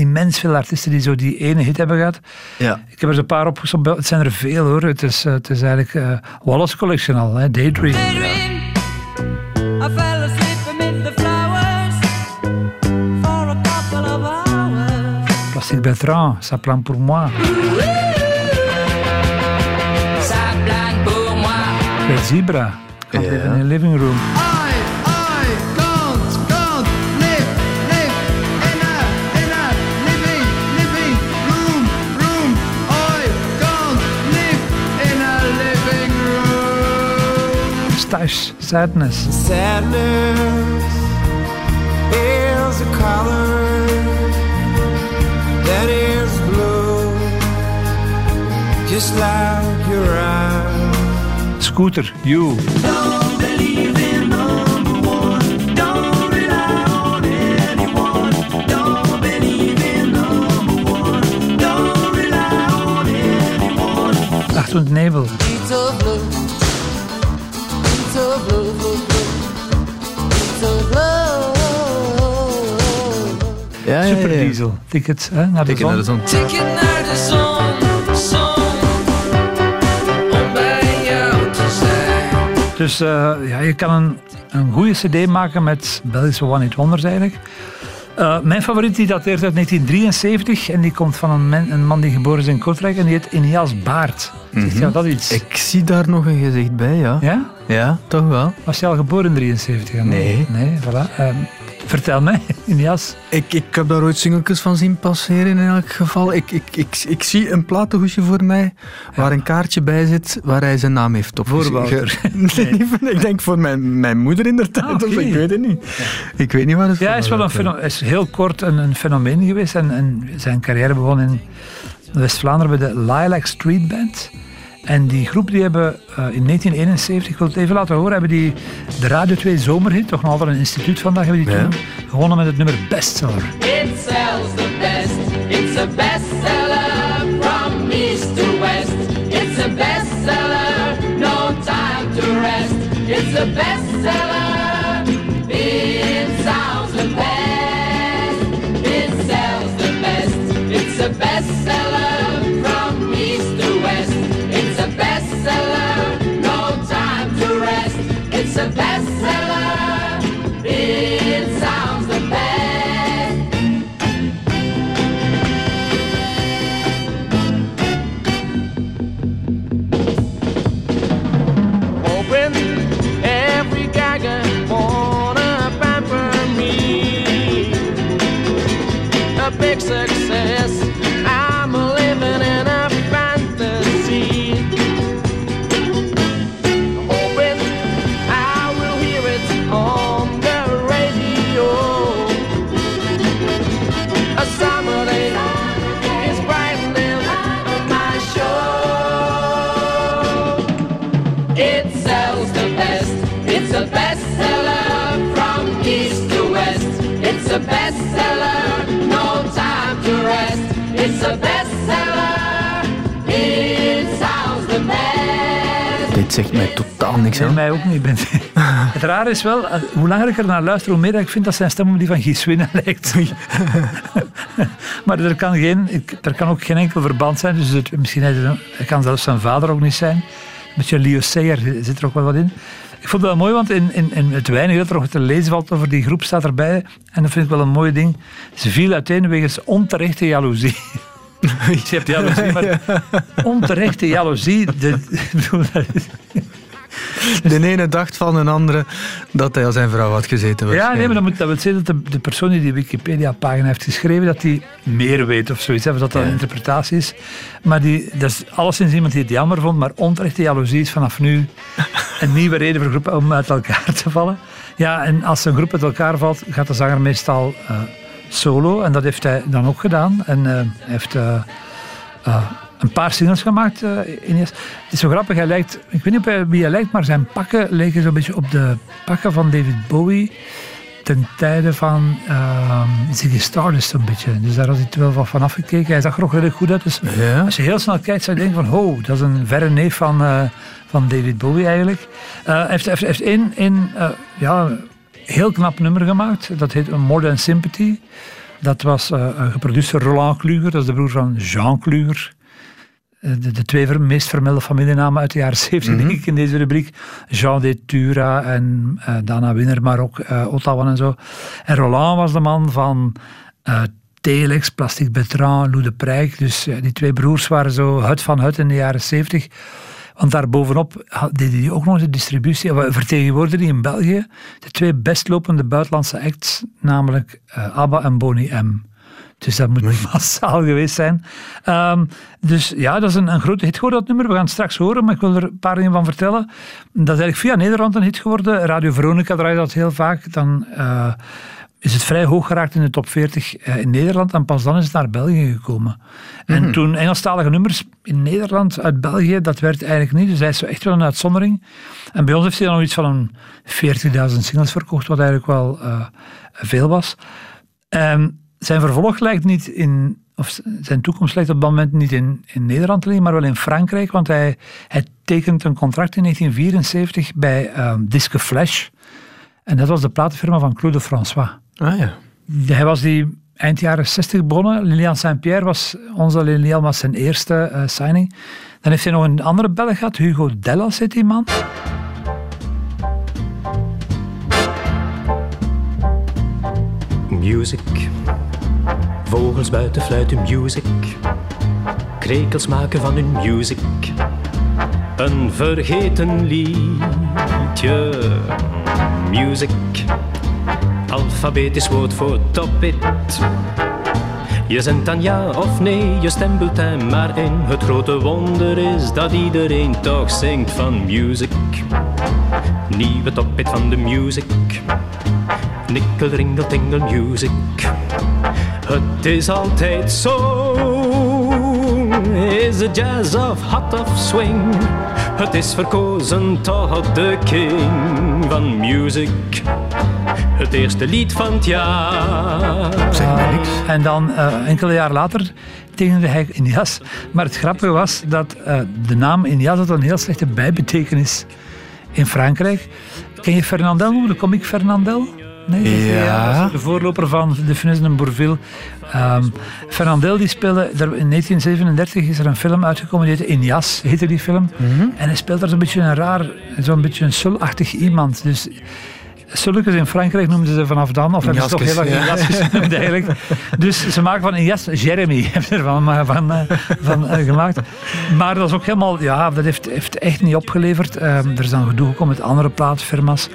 immens veel artiesten die zo die ene hit hebben gehad. Ja. Ik heb er zo'n paar opgezocht. Het zijn er veel hoor. Het is, eh, het is eigenlijk eh, Wallace Collection al, hè? Daydream. Daydream. I fell asleep amid the flowers for a couple of hours. Plastic Bertrand, Ça prend pour moi. Ça plane pour moi. Zebra, Ja. In a Living Room. Sadness. Sadness is a color that is blue, just like your eyes. Scooter, You. Achtung Nebel. Beats of blue. Beats Superdiesel. Tickets hè, naar de Ticket naar de zon. Ticket naar de zon, zon. Om bij jou te zijn. Dus eh, ja, je kan een, een goede cd maken met Belgische one-hit wonders eigenlijk. Eh, mijn favoriet die dateert uit 1973 en die komt van een, men- een man die geboren is in Kortrijk en die heet Inias Baart. Zegt jou dat iets? Ik zie daar nog een gezicht bij, ja. Ja? Ja, toch wel. Was je al geboren in 73? hè? Nee. Nee, voilà. Ehm, vertel mij, Inias. Ik, ik heb daar ooit singeltjes van zien passeren in elk geval. Ik, ik, ik, ik zie een platenhoesje voor mij waar een kaartje bij zit waar hij zijn naam heeft op. Voor Wouter. Nee, ik denk voor mijn, mijn moeder in de tijd. Ah, of ik weet het niet. Ik weet niet waar het Ja, hij is, wel een feno- hij is heel kort een, een fenomeen geweest en, en zijn carrière begon in West-Vlaanderen bij de Lilac Street Band. En die groep die hebben eh, in 1971, ik wil het even laten horen, hebben die de Radio 2 Zomerhit, toch nog altijd een instituut vandaag, hebben die Ja. toen gewonnen met het nummer Bestseller. It sells the best. It's a bestseller from east to west. It's a bestseller, no time to rest. It's a bestseller. It sounds the best. It sells the best. It's a bestseller sells the best. It's a bestseller from east to west. It's a bestseller, no time to rest. It's a bestseller. It sounds the best. Dit zegt mij totaal niks Nee, aan. mij ook niet. Ik Ben... het rare is wel, eh, hoe langer ik er naar luister, hoe meer ik vind dat zijn stem op die van Guy Swinne lijkt. maar er kan, geen, er kan ook geen enkel verband zijn. Dus het, misschien hij kan zelfs zijn vader ook niet zijn. Een beetje Sayer zit er ook wel wat in. Ik vond het wel mooi, want in, in, in het weinige dat er nog te lezen valt over die groep staat erbij. En dat vind ik wel een mooi ding. Ze viel uiteen wegens onterechte jaloezie. Je hebt jaloezie, maar onterechte jaloezie. De, ik bedoel, dat is- De ene dacht van een andere dat hij al zijn vrouw had gezeten. Ja, nee, maar dat, moet, dat wil zeggen dat de, de persoon die die Wikipedia-pagina heeft geschreven, dat die meer weet of zoiets, hè, of dat dat een interpretatie is. Maar die, dat is alleszins iemand die het jammer vond, maar onterechte jaloezie is vanaf nu een nieuwe reden voor groepen om uit elkaar te vallen. Ja, en als een groep uit elkaar valt, gaat de zanger meestal eh, solo. En dat heeft hij dan ook gedaan. En hij heeft... eh, een paar singles gemaakt. eh Inias. Het is zo grappig, hij lijkt, ik weet niet op wie hij lijkt, maar zijn pakken lijken zo'n beetje op de pakken van David Bowie ten tijde van uh, Ziggy Stardust een beetje. Dus daar had hij wel wat van afgekeken. Hij zag er ook redelijk goed uit. Dus Ja. als je heel snel kijkt, zou je denken van, oh, dat is een verre neef van, eh, van David Bowie eigenlijk. Eh, hij heeft, heeft, heeft één, één ja, heel knap nummer gemaakt. Dat heet More Than Sympathy. Dat was een geproduceerd door Roland Kluger, dat is de broer van Jean Kluger. Eh, De, de twee meest vermelde familienamen uit de jaren 70 denk ik in deze rubriek. Jean de Tura en eh, Dana Winner, maar ook eh, Ottawa en zo. En Roland was de man van eh, Telex, Plastic Bertrand, Lou de Prijk. Dus die twee broers waren zo hut van hut in de jaren 70. Want daarbovenop deden die ook nog de distributie. We vertegenwoordigden die in België de twee bestlopende buitenlandse acts, namelijk ABBA en Boney M. Dus dat moet massaal geweest zijn. Ehm, dus ja, dat is een, een grote hit geworden, dat nummer. We gaan het straks horen, maar ik wil er een paar dingen van vertellen. Dat is eigenlijk via Nederland een hit geworden. Radio Veronica draait dat heel vaak. Dan eh, is het vrij hoog geraakt in de top 40 eh, in Nederland. En pas dan is het naar België gekomen. En toen Engelstalige nummers in Nederland uit België, dat werd eigenlijk niet. Dus hij is echt wel een uitzondering. En bij ons heeft hij dan nog iets van een 40.000 singles verkocht, wat eigenlijk wel eh, veel was. Ehm, zijn vervolg lijkt niet in, of zijn toekomst lijkt op dat moment niet in, in Nederland alleen, maar wel in Frankrijk, want hij, hij tekent een contract in 1974 bij ehm Disque Flash. En dat was de platenfirma van Claude François. Ah ja. Hij was die eind jaren 60 begonnen. Lilian Saint-Pierre was onze Lilian was zijn eerste eh, signing. Dan heeft hij nog een andere Belg gehad, Hugo Dellas heet die man. Music. Vogels buiten fluiten music. Krekels maken van hun music. Een vergeten liedje. Music. Alfabetisch woord voor top it. Je zendt dan ja of nee, je stempelt hem maar in. Het grote wonder is dat iedereen toch zingt van music. Nieuwe tophit van de music. Nikkel, ringel, tingel, music. Het is altijd zo. Is het jazz of hot of swing? Het is verkozen tot de king van music. Het eerste lied van het jaar. Zeg niks. En dan eh, enkele jaar later tekende hij Inias. Maar het grappige was dat eh, de naam Inias had een heel slechte bijbetekenis in Frankrijk. Ken je Fernandel de comic Fernandel? Nee, Ja. de voorloper van de Funes en Bourville. Ehm Fernandel die speelde, in 1937 is er een film uitgekomen, die heette Inias, heette die film. En hij speelt daar zo'n beetje een raar, zo'n beetje een sulachtig iemand. Dus Sulkes in Frankrijk noemden ze vanaf dan, of hebben ze toch heel lang Injaskes, Injaskes genoemd eigenlijk. Dus ze maken van Injas Jeremy, hebben ze er van, maar van, eh, van eh, gemaakt. Maar dat is ook helemaal, ja, dat heeft, heeft echt niet opgeleverd. Ehm, er is dan gedoe gekomen met andere plaatfirma's.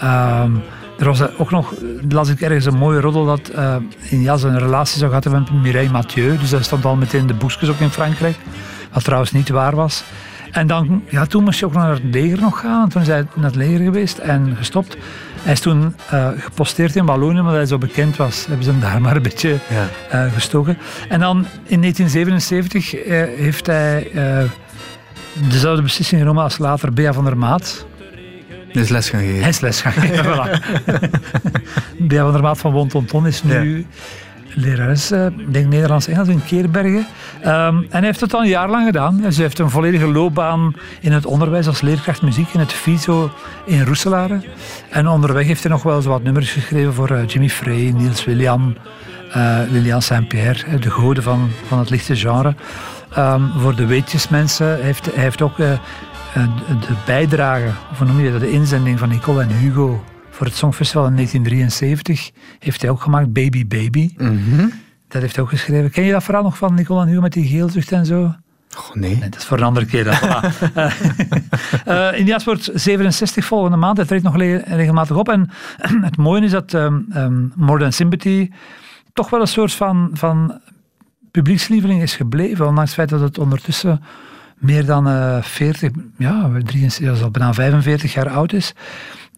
Ehm, er was eh, ook nog, las ik ergens een mooie roddel dat eh Injas een relatie zou gehad hebben met Mireille Mathieu. Dus dat stond al meteen in de boekjes ook in Frankrijk. Wat trouwens niet waar was. En dan, ja, toen moest je ook naar het leger nog gaan. En toen is hij naar het leger geweest en gestopt. Hij is toen eh, geposteerd in Wallonië, omdat hij zo bekend was. Hebben ze hem daar maar een beetje Ja. eh, gestoken. En dan in 1977 eh, heeft hij eh, dezelfde beslissing genomen als later Bea van der Maat. Dus les gaan geven. Hij is les gaan geven. voilà. Van der Maat van Wontonton is nu lerares, eh, ik denk Nederlands-Engels in Keerbergen. Ehm, en hij heeft het al een jaar lang gedaan. Dus hij heeft een volledige loopbaan in het onderwijs als leerkracht muziek in het FISO in Roeselare. En onderweg heeft hij nog wel eens wat nummers geschreven voor eh, Jimmy Frey, Niels William, eh, Lilian Saint-Pierre, de goden van, van het lichte genre. Ehm, voor de weetjesmensen heeft hij heeft ook de, de bijdrage, of noem je dat, de inzending van Nicole en Hugo voor het Songfestival in 1973 heeft hij ook gemaakt, Baby Baby. Dat heeft hij ook geschreven. Ken je dat verhaal nog van Nicole en Hugo met die geelzucht en zo? Goh, nee. Nee, dat is voor een andere keer. Dan. Voilà. Eh, eh, Indiaas wordt 67 volgende maand. Hij treedt nog le- regelmatig op. En het mooie is dat ehm, ehm, More Than Sympathy toch wel een soort van, van publiekslieveling is gebleven. Ondanks het feit dat het ondertussen meer dan eh 40, ja, 73, dat is al bijna 45 jaar oud is.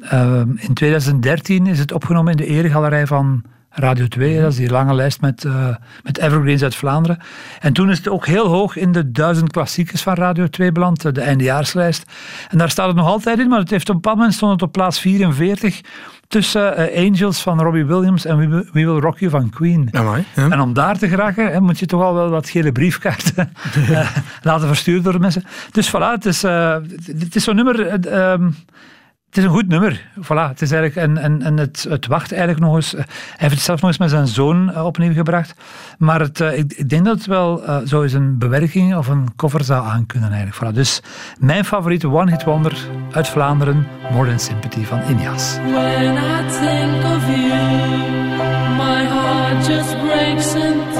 Ehm, in 2013 is het opgenomen in de eregalerij van Radio 2, dat is die lange lijst met, eh, met evergreens uit Vlaanderen. En toen is het ook heel hoog in de duizend klassiekers van Radio 2 beland, eh, de eindejaarslijst. En daar staat het nog altijd in, maar het heeft op een bepaald moment stond het op plaats 44 tussen eh, Angels van Robbie Williams en We Will, We Will Rock You van Queen. Amai, ja. En om daar te geraken, hè, moet je toch al wel wat gele briefkaarten eh, laten versturen door de mensen. Dus voilà, het is, eh, het is zo'n nummer... eh, ehm, het is een goed nummer. Voilà, het is eigenlijk, en en, en het, het wacht eigenlijk nog eens. Hij heeft het nog eens met zijn zoon eh, opnieuw gebracht. Maar het, eh, ik, ik denk dat het wel eh, zo eens een bewerking of een cover zou aankunnen eigenlijk. Voilà. Dus mijn favoriete One Hit Wonder uit Vlaanderen, More Than Sympathy van Injas. When I think of you, my heart just breaks in